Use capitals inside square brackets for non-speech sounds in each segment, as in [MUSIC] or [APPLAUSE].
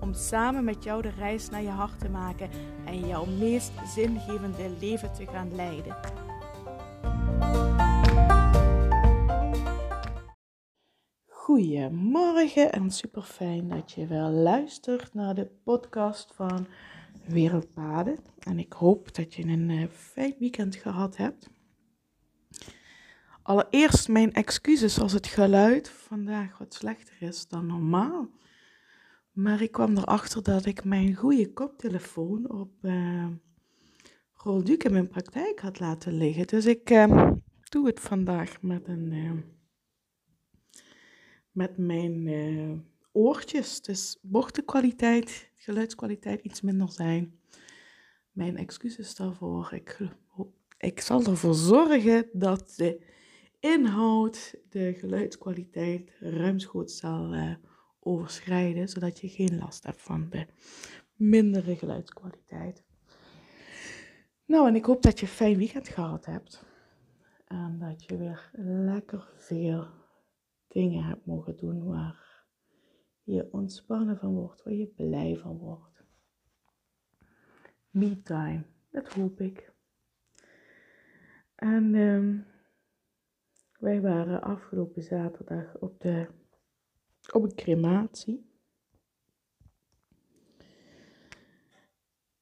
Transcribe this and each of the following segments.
Om samen met jou de reis naar je hart te maken en jouw meest zingevende leven te gaan leiden. Goedemorgen en super fijn dat je weer luistert naar de podcast van Wereldpaden. En ik hoop dat je een uh, fijn weekend gehad hebt. Allereerst mijn excuses als het geluid vandaag wat slechter is dan normaal. Maar ik kwam erachter dat ik mijn goede koptelefoon op uh, in mijn praktijk had laten liggen. Dus ik uh, doe het vandaag met, een, uh, met mijn oortjes. Dus mocht de kwaliteit, geluidskwaliteit iets minder zijn, mijn excuses daarvoor. Ik, ik zal ervoor zorgen dat de inhoud de geluidskwaliteit ruimschoots zal overschrijden, zodat je geen last hebt van de mindere geluidskwaliteit. Nou, en ik hoop dat je een fijn weekend gehad hebt. En dat je weer lekker veel dingen hebt mogen doen waar je ontspannen van wordt, waar je blij van wordt. Me time, dat hoop ik. En um, wij waren afgelopen zaterdag op, de, op een crematie.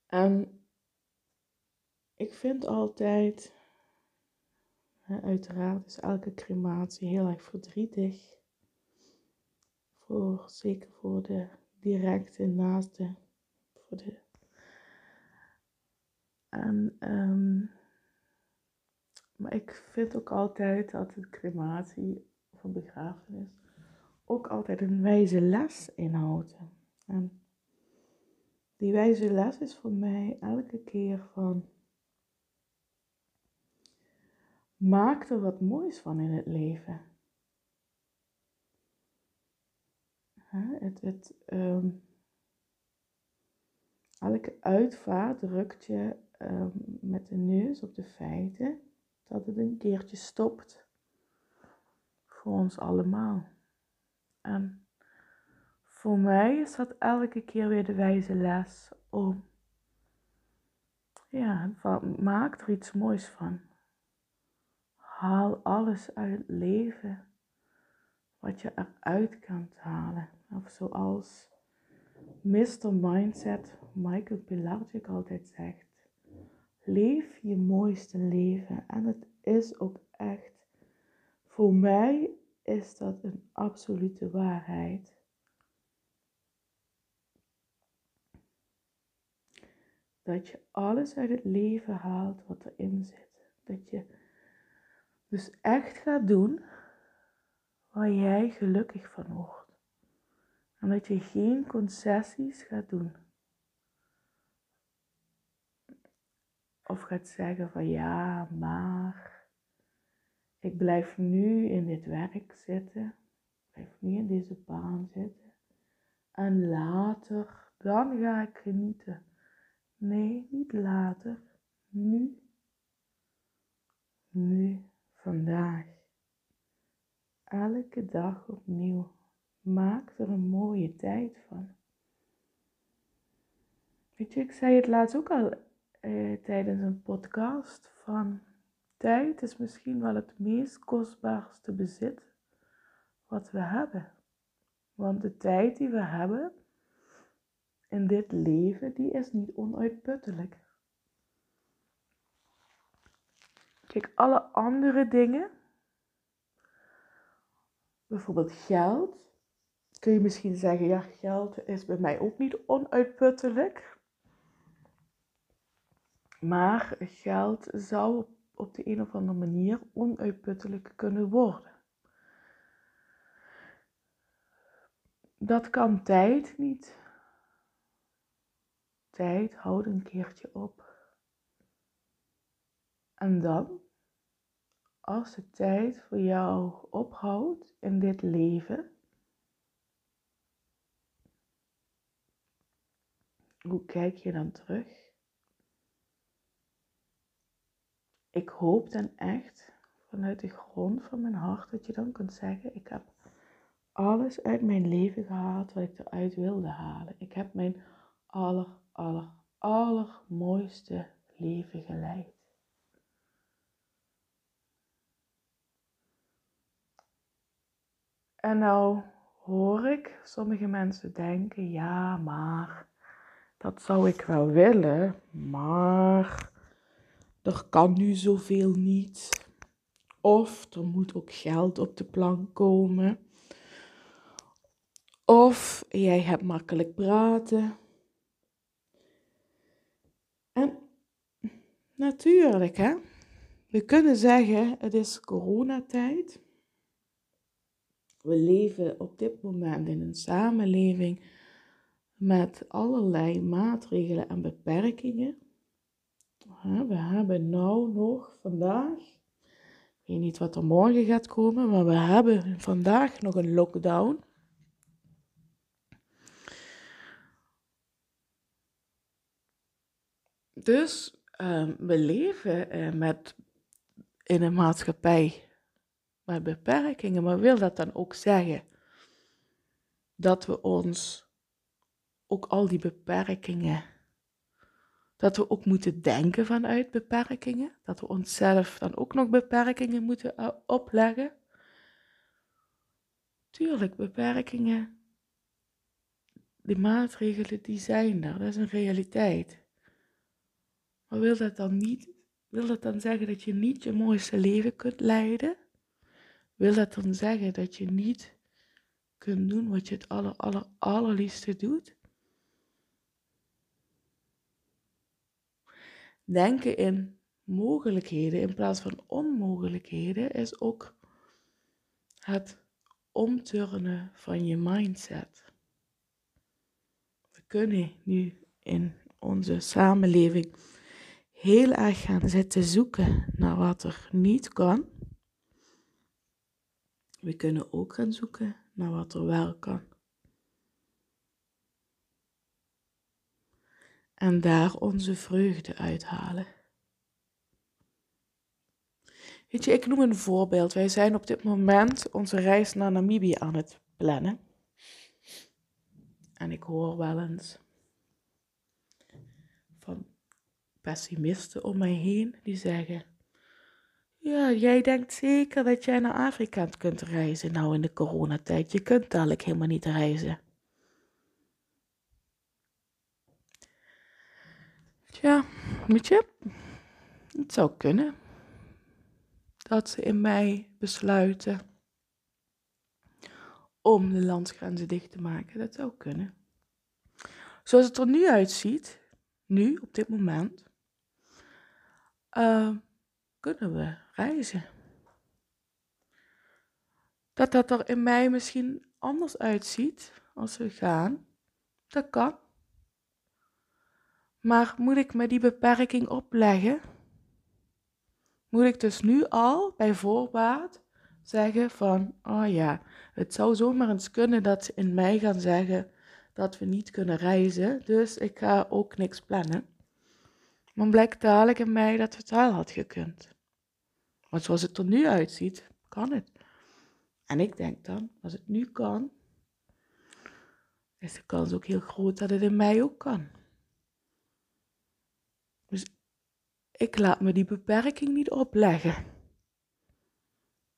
En ik vind altijd, uiteraard is elke crematie heel erg verdrietig. Voor, zeker voor de directe naaste. Voor de, en um, maar ik vind ook altijd dat de crematie of een begrafenis ook altijd een wijze les inhoudt. En die wijze les is voor mij elke keer van maak er wat moois van in het leven. Het, het, um, elke uitvaart drukt je um, met de neus op de feiten dat het een keertje stopt. Voor ons allemaal. En voor mij is dat elke keer weer de wijze les om, ja, maak er iets moois van. Haal alles uit het leven wat je eruit kan halen. Of zoals Mr. Mindset Michael Pilarczyk altijd zegt. Leef je mooiste leven. En het is ook echt, voor mij is dat een absolute waarheid. Dat je alles uit het leven haalt wat erin zit. Dat je dus echt gaat doen waar jij gelukkig van wordt. En dat je geen concessies gaat doen. Of gaat zeggen van ja, maar ik blijf nu in dit werk zitten. Ik blijf nu in deze baan zitten. En later, dan ga ik genieten. Nee, niet later. Nu. Nu, vandaag. Elke dag opnieuw. Maak er een mooie tijd van. Weet je, ik zei het laatst ook al eh, tijdens een podcast van tijd is misschien wel het meest kostbaarste bezit wat we hebben. Want de tijd die we hebben in dit leven, die is niet onuitputtelijk. Kijk, alle andere dingen, bijvoorbeeld geld, kun je misschien zeggen, ja, geld is bij mij ook niet onuitputtelijk. Maar geld zou op de een of andere manier onuitputtelijk kunnen worden. Dat kan tijd niet. Tijd houdt een keertje op. En dan, als de tijd voor jou ophoudt in dit leven, hoe kijk je dan terug? Ik hoop dan echt vanuit de grond van mijn hart dat je dan kunt zeggen: Ik heb alles uit mijn leven gehaald wat ik eruit wilde halen. Ik heb mijn aller, aller, allermooiste leven geleid. En nou hoor ik sommige mensen denken, ja, maar dat zou ik wel willen, maar er kan nu zoveel niet. Of er moet ook geld op de plank komen. Of jij hebt makkelijk praten. En natuurlijk, hè. We kunnen zeggen, het is coronatijd. We leven op dit moment in een samenleving met allerlei maatregelen en beperkingen. We hebben nou nog vandaag, ik weet niet wat er morgen gaat komen, maar we hebben vandaag nog een lockdown. Dus uh, we leven uh, met, in een maatschappij met beperkingen, maar wil dat dan ook zeggen dat we ons ook al die beperkingen, dat we ook moeten denken vanuit beperkingen, dat we onszelf dan ook nog beperkingen moeten uh, opleggen? Tuurlijk, beperkingen, die maatregelen die zijn er, dat is een realiteit. Maar wil dat dan niet, wil dat dan zeggen dat je niet je mooiste leven kunt leiden? Wil dat dan zeggen dat je niet kunt doen wat je het aller, aller, allerliefste doet? Denken in mogelijkheden in plaats van onmogelijkheden is ook het omturnen van je mindset. We kunnen nu in onze samenleving heel erg gaan zitten zoeken naar wat er niet kan. We kunnen ook gaan zoeken naar wat er wel kan. En daar onze vreugde uithalen. Weet je, ik noem een voorbeeld. Wij zijn op dit moment onze reis naar Namibië aan het plannen. En ik hoor wel eens van pessimisten om mij heen die zeggen: Ja, jij denkt zeker dat jij naar Afrika kunt reizen, nou in de coronatijd. Je kunt dadelijk helemaal niet reizen. Het zou kunnen dat ze in mei besluiten om de landsgrenzen dicht te maken. Dat zou kunnen. Zoals het er nu uitziet, nu op dit moment, uh, kunnen we reizen. Dat dat er in mei misschien anders uitziet als we gaan, dat kan. Maar moet ik me die beperking opleggen? Moet ik dus nu al bij voorbaat zeggen van, oh ja, het zou zomaar eens kunnen dat ze in mei gaan zeggen dat we niet kunnen reizen, dus ik ga ook niks plannen. Maar blijkt dadelijk in mei dat het wel had gekund. Maar zoals het er nu uitziet, kan het. En ik denk dan, als het nu kan, is de kans ook heel groot dat het in mei ook kan. Dus ik laat me die beperking niet opleggen.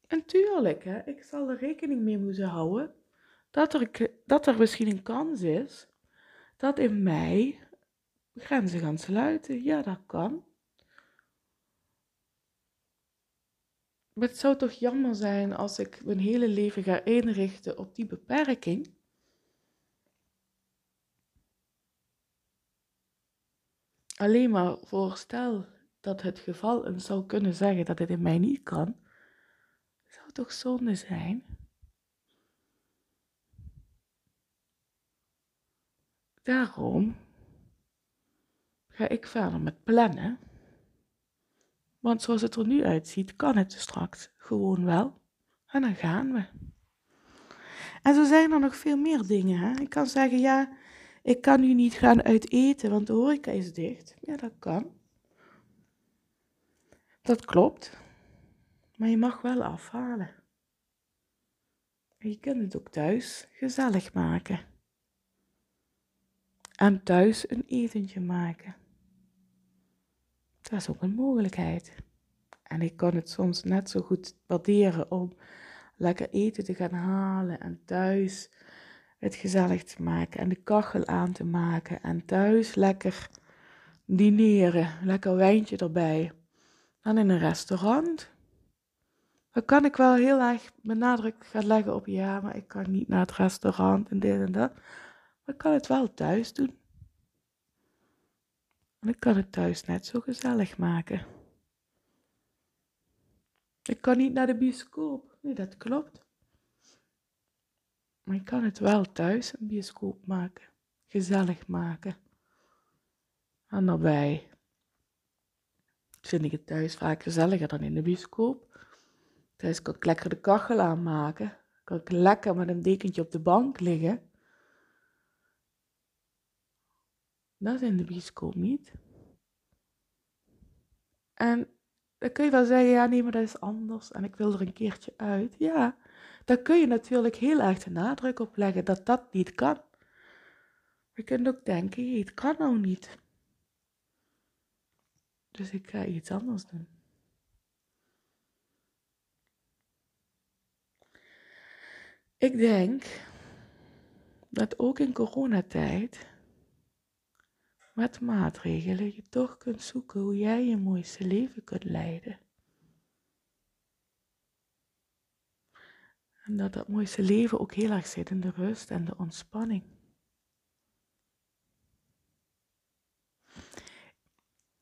En tuurlijk, hè, ik zal er rekening mee moeten houden dat er, dat er misschien een kans is dat in mei grenzen gaan sluiten. Ja, dat kan. Maar het zou toch jammer zijn als ik mijn hele leven ga inrichten op die beperking. Alleen maar voorstel dat het geval eens zou kunnen zeggen dat het in mij niet kan, zou toch zonde zijn? Daarom ga ik verder met plannen. Want zoals het er nu uitziet, kan het straks gewoon wel. En dan gaan we. En zo zijn er nog veel meer dingen. Hè? Ik kan zeggen, ja, ik kan nu niet gaan uit eten, want de horeca is dicht. Ja, dat kan. Dat klopt. Maar je mag wel afhalen. En je kunt het ook thuis gezellig maken. En thuis een etentje maken. Dat is ook een mogelijkheid. En ik kan het soms net zo goed waarderen om lekker eten te gaan halen en thuis het gezellig te maken en de kachel aan te maken en thuis lekker dineren, lekker wijntje erbij. Dan in een restaurant. Dan kan ik wel heel erg benadruk gaan leggen op ja, maar ik kan niet naar het restaurant en dit en dat. Maar ik kan het wel thuis doen. En ik kan het thuis net zo gezellig maken. Ik kan niet naar de bioscoop. Nee, dat klopt. Maar ik kan het wel thuis een bioscoop maken. Gezellig maken. En daarbij vind ik het thuis vaak gezelliger dan in de bioscoop. Thuis kan ik lekker de kachel aanmaken. Kan ik lekker met een dekentje op de bank liggen. Dat is in de bioscoop niet. En dan kun je wel zeggen, ja nee, maar dat is anders en ik wil er een keertje uit. Ja, dan kun je natuurlijk heel erg de nadruk op leggen dat dat niet kan. Je kunt ook denken, het kan nou niet. Dus ik ga iets anders doen. Ik denk dat ook in coronatijd met maatregelen je toch kunt zoeken hoe jij je mooiste leven kunt leiden. En dat dat mooiste leven ook heel erg zit in de rust en de ontspanning.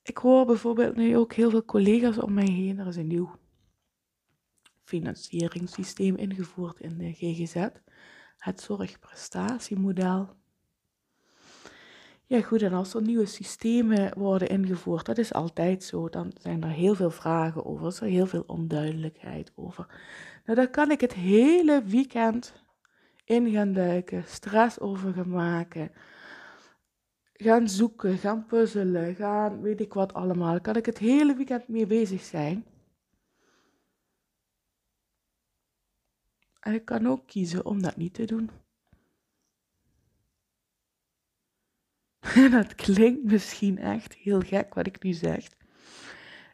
Ik hoor bijvoorbeeld nu ook heel veel collega's om mij heen. Er is een nieuw financieringssysteem ingevoerd in de GGZ, het zorgprestatiemodel. Ja, goed, en als er nieuwe systemen worden ingevoerd, dat is altijd zo, dan zijn er heel veel vragen over, is er heel veel onduidelijkheid over. Nou, daar kan ik het hele weekend in gaan duiken, stress over gaan maken, gaan zoeken, gaan puzzelen, gaan weet ik wat allemaal. Kan ik het hele weekend mee bezig zijn. En ik kan ook kiezen om dat niet te doen. En [LAUGHS] dat klinkt misschien echt heel gek wat ik nu zeg.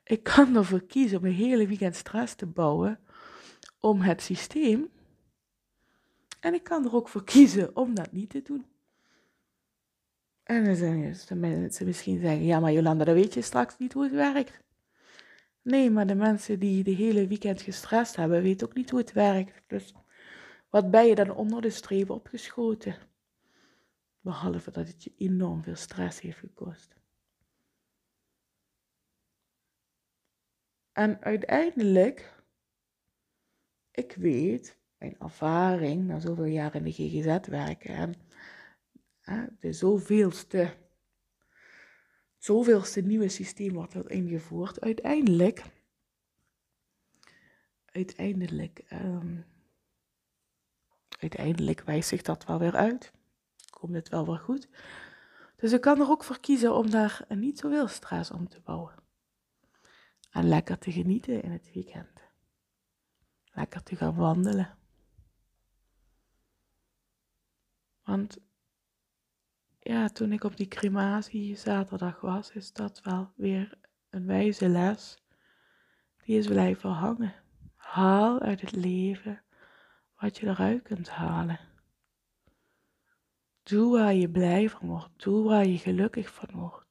Ik kan ervoor kiezen om een hele weekend stress te bouwen om het systeem. En ik kan er ook voor kiezen om dat niet te doen. En dan zijn mensen misschien zeggen, ja maar Jolanda, dan weet je straks niet hoe het werkt. Nee, maar de mensen die de hele weekend gestrest hebben, weten ook niet hoe het werkt. Dus wat ben je dan onder de streep opgeschoten? Behalve dat het je enorm veel stress heeft gekost. En uiteindelijk, ik weet, mijn ervaring na zoveel jaar in de GGZ werken en de zoveelste, zoveelste nieuwe systeem wordt er ingevoerd, uiteindelijk, uiteindelijk, um, uiteindelijk wijst zich dat wel weer uit komt het wel weer goed. Dus ik kan er ook voor kiezen om daar niet zoveel stress om te bouwen. En lekker te genieten in het weekend. Lekker te gaan wandelen. Want ja, toen ik op die crematie zaterdag was, is dat wel weer een wijze les. Die is blijven hangen. Haal uit het leven wat je eruit kunt halen. Doe waar je blij van wordt. Doe waar je gelukkig van wordt.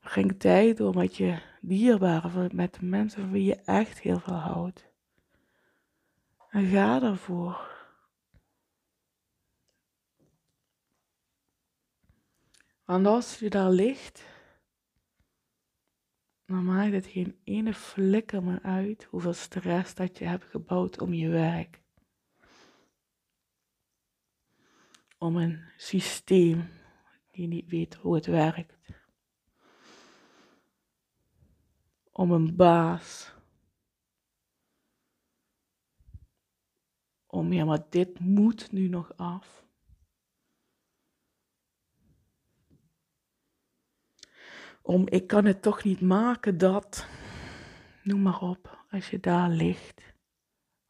Breng tijd door met je dierbaren, met de mensen van wie je echt heel veel houdt. En ga ervoor. Want als je daar ligt, dan maakt het geen ene flikker meer uit hoeveel stress dat je hebt gebouwd om je werk. om een systeem die niet weet hoe het werkt. om een baas. Om ja, maar dit moet nu nog af. Om ik kan het toch niet maken dat. Noem maar op, als je daar ligt,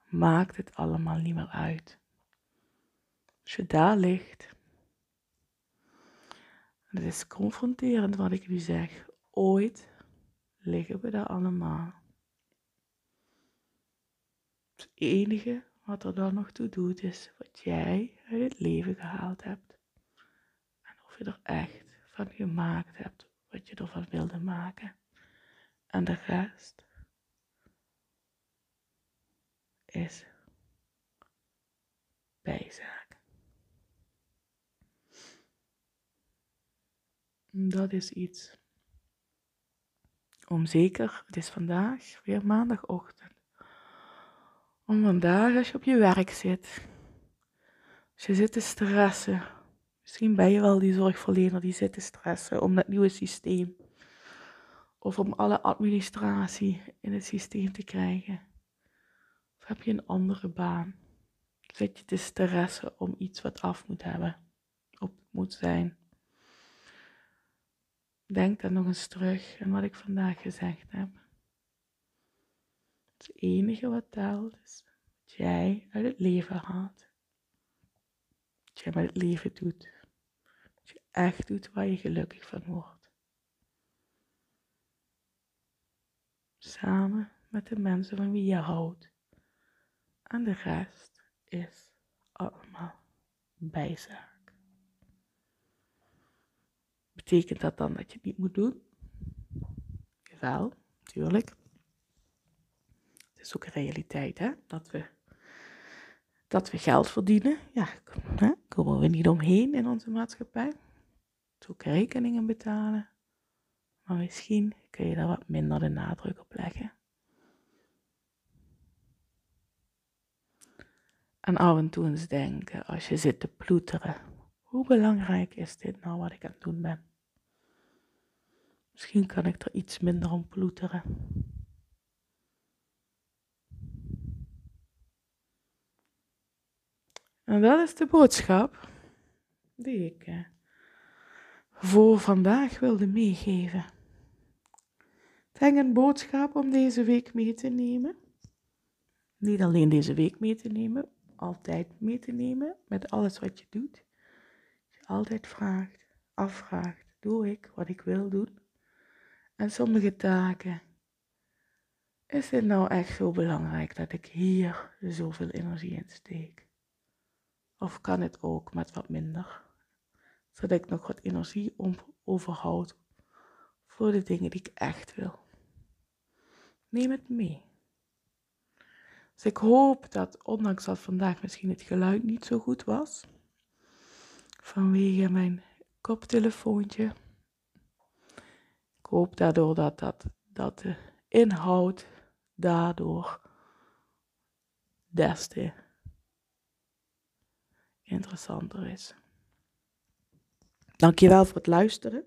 maakt het allemaal niet meer uit. Als je daar ligt, het is confronterend wat ik nu zeg. Ooit liggen we daar allemaal. Het enige wat er dan nog toe doet is wat jij uit het leven gehaald hebt. En of je er echt van gemaakt hebt wat je ervan wilde maken. En de rest is bijzaak. Dat is iets om zeker, het is vandaag weer maandagochtend, om vandaag als je op je werk zit, als je zit te stressen, misschien ben je wel die zorgverlener die zit te stressen om dat nieuwe systeem, of om alle administratie in het systeem te krijgen, of heb je een andere baan, zit je te stressen om iets wat af moet hebben, op moet zijn. Denk dan nog eens terug aan wat ik vandaag gezegd heb. Het enige wat telt is wat jij uit het leven haalt. Wat jij met het leven doet. Echt doet waar je gelukkig van wordt. Samen met de mensen van wie je houdt. En de rest is allemaal bijzaak. Betekent dat dan dat je het niet moet doen? Jawel, natuurlijk. Het is ook een realiteit, hè? Dat we, dat we geld verdienen. Ja, hè? komen we niet omheen in onze maatschappij. Ook rekeningen betalen. Maar misschien kun je daar wat minder de nadruk op leggen. En af en toe eens denken, als je zit te ploeteren, hoe belangrijk is dit nou wat ik aan het doen ben? Misschien kan ik er iets minder om ploeteren. En dat is de boodschap die ik eh, voor vandaag wilde meegeven. Denk een boodschap om deze week mee te nemen. Niet alleen deze week mee te nemen, altijd mee te nemen met alles wat je doet. Je altijd vraagt, afvraagt, doe ik wat ik wil doen? En sommige taken. Is dit nou echt zo belangrijk dat ik hier zoveel energie in steek? Of kan het ook met wat minder? Zodat ik nog wat energie overhoud voor de dingen die ik echt wil. Neem het mee. Dus ik hoop dat, ondanks dat vandaag misschien het geluid niet zo goed was, vanwege mijn koptelefoontje, ik hoop daardoor dat, dat, dat de inhoud daardoor des te interessanter is. Dankjewel voor het luisteren.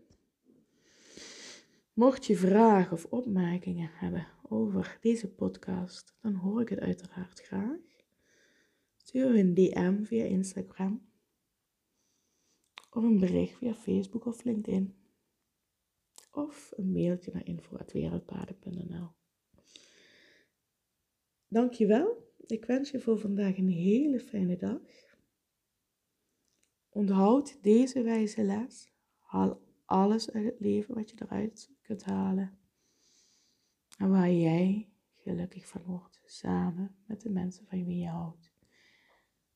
Mocht je vragen of opmerkingen hebben over deze podcast, dan hoor ik het uiteraard graag. Stuur een DM via Instagram of een bericht via Facebook of LinkedIn of een mailtje naar info.wereldpaden.nl. Dankjewel. Ik wens je voor vandaag een hele fijne dag. Onthoud deze wijze les. Haal alles uit het leven wat je eruit kunt halen. En waar jij gelukkig van wordt, samen met de mensen van wie je houdt.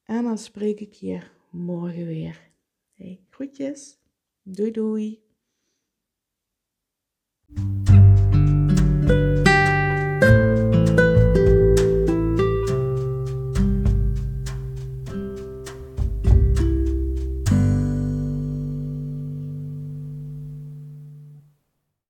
En dan spreek ik je morgen weer. Hey, groetjes. Doei doei.